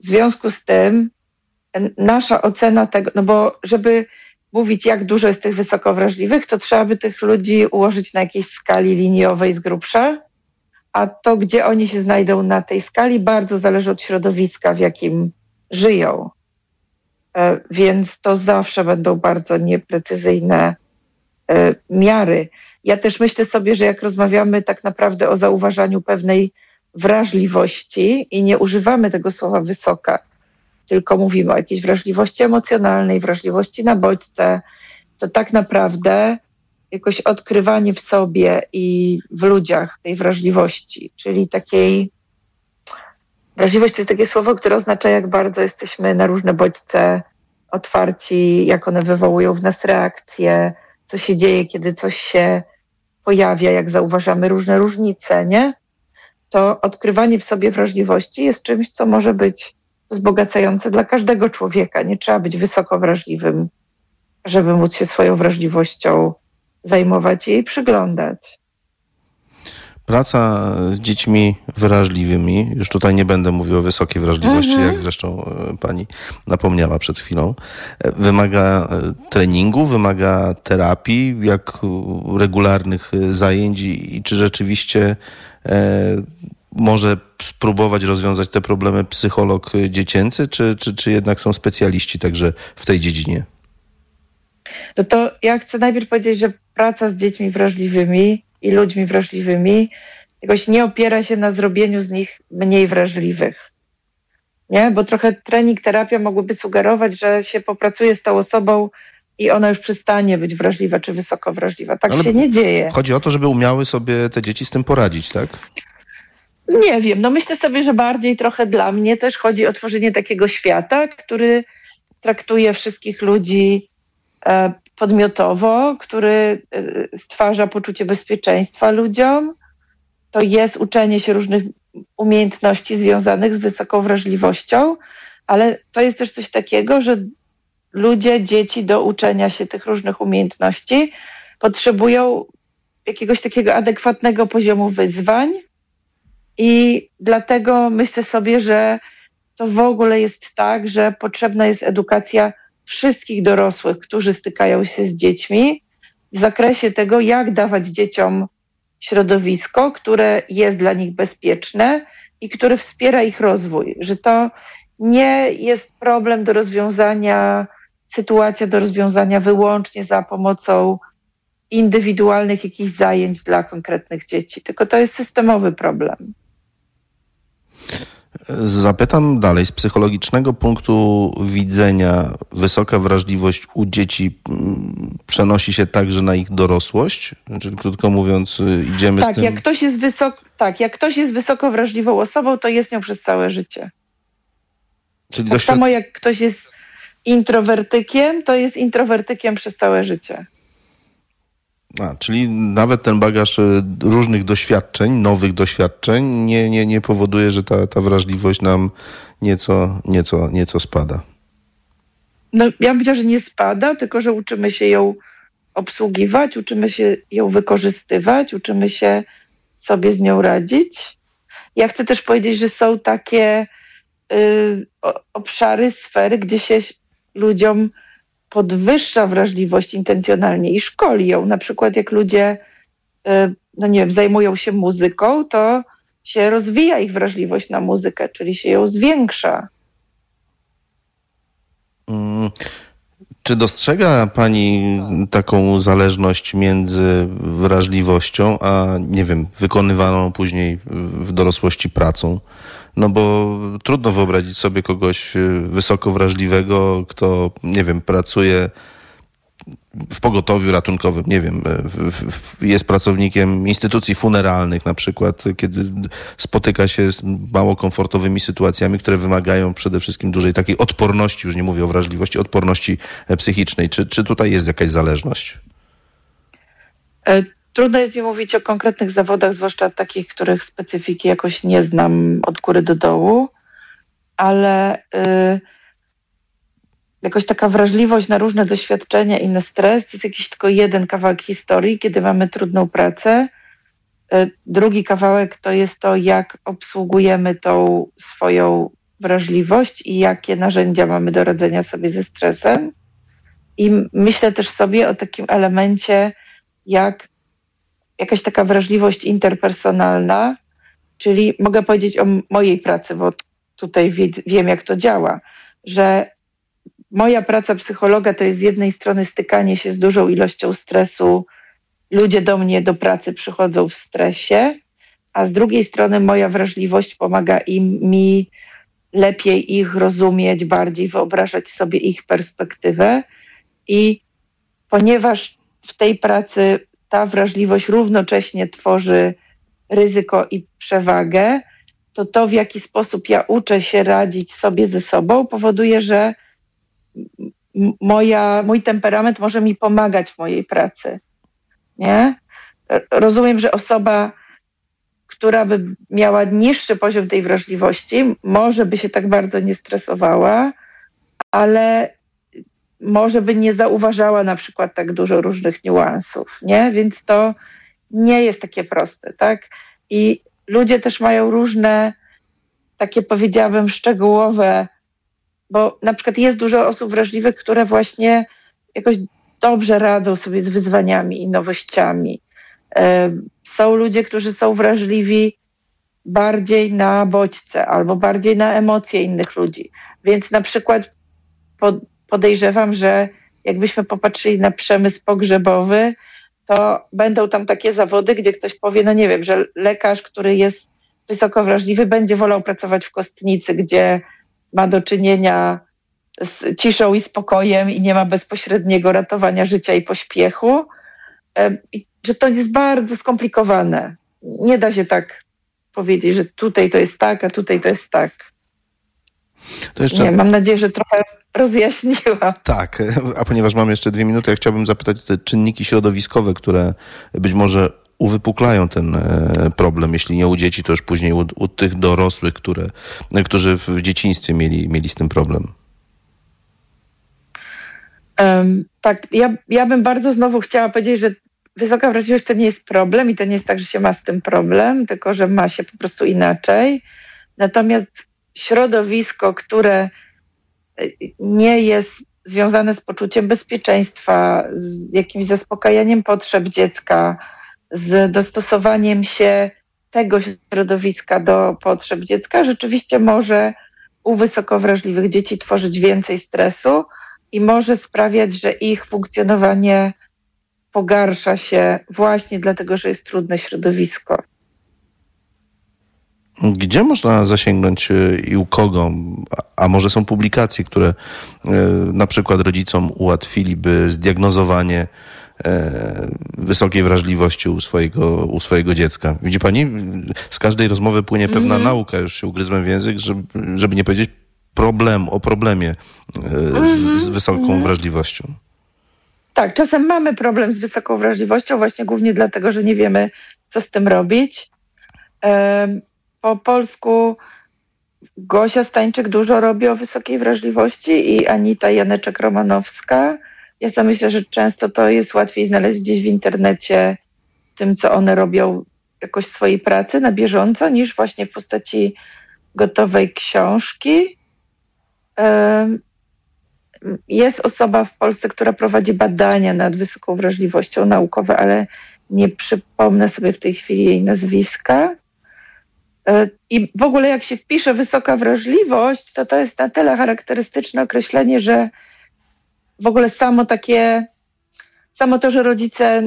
W związku z tym nasza ocena tego, no bo żeby mówić, jak dużo jest tych wysoko wrażliwych, to trzeba by tych ludzi ułożyć na jakiejś skali liniowej z grubsza, a to, gdzie oni się znajdą na tej skali, bardzo zależy od środowiska, w jakim żyją. E, więc to zawsze będą bardzo nieprecyzyjne e, miary. Ja też myślę sobie, że jak rozmawiamy tak naprawdę o zauważaniu pewnej wrażliwości i nie używamy tego słowa wysoka, tylko mówimy o jakiejś wrażliwości emocjonalnej, wrażliwości na bodźce, to tak naprawdę jakoś odkrywanie w sobie i w ludziach tej wrażliwości, czyli takiej Wrażliwość to jest takie słowo, które oznacza, jak bardzo jesteśmy na różne bodźce otwarci, jak one wywołują w nas reakcje, co się dzieje, kiedy coś się pojawia, jak zauważamy różne różnice, nie? To odkrywanie w sobie wrażliwości jest czymś, co może być wzbogacające dla każdego człowieka. Nie trzeba być wysoko wrażliwym, żeby móc się swoją wrażliwością zajmować i jej przyglądać. Praca z dziećmi wrażliwymi, już tutaj nie będę mówił o wysokiej wrażliwości, Mhm. jak zresztą e, pani napomniała przed chwilą, e, wymaga e, treningu, wymaga terapii, jak regularnych zajęć i, czy rzeczywiście może spróbować rozwiązać te problemy psycholog dziecięcy, czy, czy, czy jednak są specjaliści także w tej dziedzinie? No to ja chcę najpierw powiedzieć, że praca z dziećmi wrażliwymi i ludźmi wrażliwymi jakoś nie opiera się na zrobieniu z nich mniej wrażliwych. Nie? Bo trochę trening, terapia mogłyby sugerować, że się popracuje z tą osobą i ona już przestanie być wrażliwa czy wysoko wrażliwa. Tak Ale się nie dzieje. Chodzi o to, żeby umiały sobie te dzieci z tym poradzić, tak? Nie wiem, no myślę sobie, że bardziej trochę dla mnie też chodzi o tworzenie takiego świata, który traktuje wszystkich ludzi e, podmiotowo, który e, stwarza poczucie bezpieczeństwa ludziom. To jest uczenie się różnych umiejętności związanych z wysoką wrażliwością, ale to jest też coś takiego, że ludzie, dzieci do uczenia się tych różnych umiejętności potrzebują jakiegoś takiego adekwatnego poziomu wyzwań, i dlatego myślę sobie, że to w ogóle jest tak, że potrzebna jest edukacja wszystkich dorosłych, którzy stykają się z dziećmi w zakresie tego, jak dawać dzieciom środowisko, które jest dla nich bezpieczne i które wspiera ich rozwój. Że to nie jest problem do rozwiązania, sytuacja do rozwiązania wyłącznie za pomocą indywidualnych jakichś zajęć dla konkretnych dzieci, tylko to jest systemowy problem. Zapytam dalej. Z psychologicznego punktu widzenia wysoka wrażliwość u dzieci mm, przenosi się także na ich dorosłość? Czyli krótko mówiąc, idziemy z Tak, tym... jak ktoś jest wysoko, tak, jak ktoś jest wysoko wrażliwą osobą, to jest nią przez całe życie. Czyli Tak doświad... samo jak ktoś jest introwertykiem, to jest introwertykiem przez całe życie. A, czyli nawet ten bagaż y, różnych doświadczeń, nowych doświadczeń nie, nie, nie powoduje, że ta, ta wrażliwość nam nieco, nieco, nieco spada. No, ja bym że nie spada, tylko że uczymy się ją obsługiwać, uczymy się ją wykorzystywać, uczymy się sobie z nią radzić. Ja chcę też powiedzieć, że są takie y, obszary, sfery, gdzie się ludziom podwyższa wrażliwość intencjonalnie i szkoli ją. Na przykład jak ludzie, y, no nie wiem, zajmują się muzyką, to się rozwija ich wrażliwość na muzykę, czyli się ją zwiększa. Mm, Czy dostrzega Pani taką zależność między wrażliwością, a nie wiem, wykonywaną później w dorosłości pracą? No bo trudno wyobrazić sobie kogoś y, wysoko wrażliwego, kto, nie wiem, pracuje w pogotowiu ratunkowym, nie wiem, w, jest pracownikiem instytucji funeralnych na przykład, kiedy spotyka się z mało komfortowymi sytuacjami, które wymagają przede wszystkim dużej takiej odporności, już nie mówię o wrażliwości, odporności e, psychicznej. Czy, czy tutaj jest jakaś zależność? Trudno jest mi mówić o konkretnych zawodach, zwłaszcza takich, których specyfiki jakoś nie znam od góry do dołu, ale y, jakoś taka wrażliwość na różne doświadczenia i na stres to jest jakiś tylko jeden kawałek historii, kiedy mamy trudną pracę. Y, drugi kawałek to jest to, jak obsługujemy tą swoją wrażliwość i jakie narzędzia mamy do radzenia sobie ze stresem. I myślę też sobie o takim elemencie, jak jakaś taka wrażliwość interpersonalna, czyli mogę powiedzieć o mojej pracy, bo tutaj wie, wiem, jak to działa, że moja praca psychologa to jest z jednej strony stykanie się z dużą ilością stresu. Ludzie do mnie do pracy przychodzą w stresie, a z drugiej strony moja wrażliwość pomaga im mi lepiej ich rozumieć, bardziej wyobrażać sobie ich perspektywę. I ponieważ w tej pracy ta wrażliwość równocześnie tworzy ryzyko i przewagę, to to, w jaki sposób ja uczę się radzić sobie ze sobą, powoduje, że moja, mój temperament może mi pomagać w mojej pracy. Nie? Rozumiem, że osoba, która by miała niższy poziom tej wrażliwości, może by się tak bardzo nie stresowała, ale może by nie zauważała na przykład tak dużo różnych niuansów, nie? Więc to nie jest takie proste, tak? I ludzie też mają różne, takie powiedziałabym, szczegółowe, bo na przykład jest dużo osób wrażliwych, które właśnie jakoś dobrze radzą sobie z wyzwaniami i nowościami. Są ludzie, którzy są wrażliwi bardziej na bodźce albo bardziej na emocje innych ludzi. Więc na przykład podejrzewam, że jakbyśmy popatrzyli na przemysł pogrzebowy, to będą tam takie zawody, gdzie ktoś powie, no nie wiem, że lekarz, który jest wysoko wrażliwy, będzie wolał pracować w kostnicy, gdzie ma do czynienia z ciszą i spokojem i nie ma bezpośredniego ratowania życia i pośpiechu. Że to jest bardzo skomplikowane. Nie da się tak powiedzieć, że tutaj to jest tak, a tutaj to jest tak. To jeszcze... Nie, mam nadzieję, że trochę rozjaśniła. Tak, a ponieważ mam jeszcze dwie minuty, ja chciałbym zapytać te czynniki środowiskowe, które być może uwypuklają ten e, problem, jeśli nie u dzieci, to już później u, u tych dorosłych, które, którzy w dzieciństwie mieli, mieli z tym problem. Um, tak, ja, ja bym bardzo znowu chciała powiedzieć, że wysoka wrażliwość to nie jest problem i to nie jest tak, że się ma z tym problem, tylko że ma się po prostu inaczej. Natomiast środowisko, które nie jest związane z poczuciem bezpieczeństwa, z jakimś zaspokajaniem potrzeb dziecka, z dostosowaniem się tego środowiska do potrzeb dziecka, rzeczywiście może u wysoko wrażliwych dzieci tworzyć więcej stresu i może sprawiać, że ich funkcjonowanie pogarsza się właśnie dlatego, że jest trudne środowisko. Gdzie można zasięgnąć e, i u kogo? A może są publikacje, które e, na przykład rodzicom ułatwiliby zdiagnozowanie e, wysokiej wrażliwości u swojego, u swojego dziecka. Widzi pani, z każdej rozmowy płynie pewna mm nauka, już się ugryzłem w język, żeby, żeby nie powiedzieć problem o problemie z, z mhm. wysoką mm wrażliwością. Tak, czasem mamy problem z wysoką wrażliwością, właśnie głównie dlatego, że nie wiemy, co z tym robić. Po polsku Gosia Stańczyk dużo robi o wysokiej wrażliwości i Anita Janeczek-Romanowska. Ja sobie myślę, że często to jest łatwiej znaleźć gdzieś w internecie tym, co one robią jakoś swojej pracy na bieżąco, niż właśnie w postaci gotowej książki. Jest osoba w Polsce, która prowadzi badania nad wysoką wrażliwością naukowe, ale nie przypomnę sobie w tej chwili jej nazwiska. E, I w ogóle jak się wpisze wysoka wrażliwość, to to jest na tyle charakterystyczne określenie, że w ogóle samo takie, samo to, że rodzice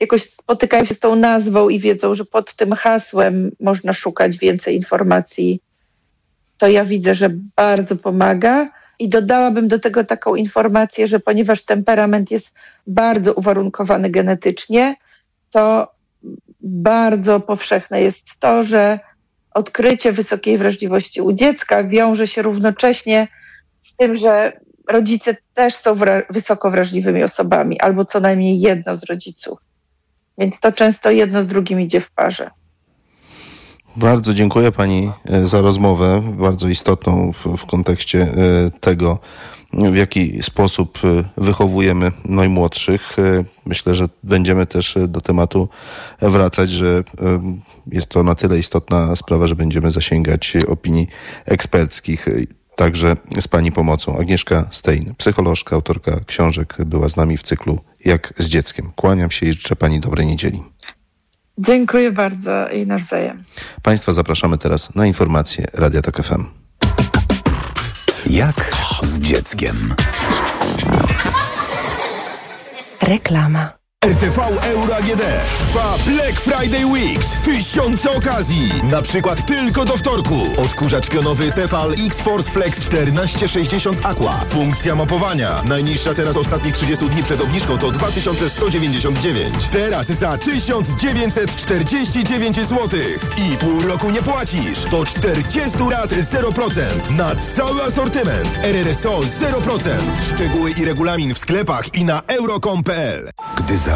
jakoś spotykają się z tą nazwą i wiedzą, że pod tym hasłem można szukać więcej informacji, to ja widzę, że bardzo pomaga. I dodałabym do tego taką informację, że ponieważ temperament jest bardzo uwarunkowany genetycznie, to bardzo powszechne jest to, że odkrycie wysokiej wrażliwości u dziecka wiąże się równocześnie z tym, że rodzice też są wra wysoko wrażliwymi osobami, albo co najmniej jedno z rodziców. Więc to często jedno z drugim idzie w parze. Bardzo dziękuję Pani e, za rozmowę, bardzo istotną w, w kontekście e, tego, w jaki sposób e, wychowujemy najmłodszych. Myślę, że będziemy też do tematu wracać, że jest to na tyle istotna sprawa, że będziemy zasięgać opinii eksperckich. Także z Pani pomocą. Agnieszka Stein, psycholożka, autorka książek, była z nami w cyklu Jak z dzieckiem. Kłaniam się i życzę Pani dobrej niedzieli. Dziękuję bardzo i nawzajem. Państwa zapraszamy teraz na informacje Radia Tok FM. Jak z dzieckiem? Reklama. RTV Euro AGD trwa Black Friday Weeks. Tysiące okazji. Na przykład tylko do wtorku. Odkurzacz pionowy Tefal X-Force Flex 1460 Aqua. Funkcja mopowania. Najniższa teraz ostatnich 30 dni przed obniżką to 2199. Teraz za 1949 zł. I pół roku nie płacisz. To 40 lat 0%. Na cały asortyment. RRSO 0%. Szczegóły i regulamin w sklepach i na euro.com.pl Gdy za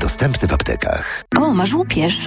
Dostępny w aptekach. O, masz łupież.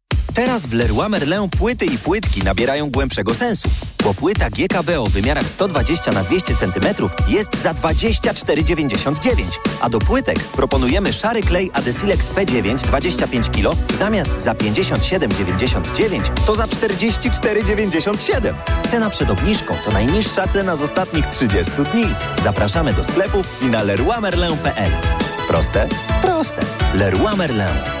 Teraz w Leroy Merlin płyty i płytki nabierają głębszego sensu, bo płyta GKB o wymiarach 120 na 200 cm jest za 24,99, a do płytek proponujemy szary klej Adesilex P9 25 kg zamiast za 57,99 to za 44,97. Cena przed obniżką to najniższa cena z ostatnich 30 dni. Zapraszamy do sklepów i na leroymerlin.pl. Proste? Proste. Leroy Merlin.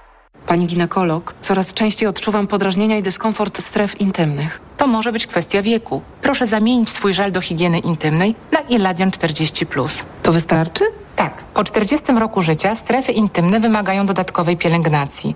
Pani ginekolog, coraz częściej odczuwam podrażnienia i dyskomfort stref intymnych. To może być kwestia wieku. Proszę zamienić swój żel do higieny intymnej na Iladian 40+. To wystarczy? Tak. Po 40 roku życia strefy intymne wymagają dodatkowej pielęgnacji.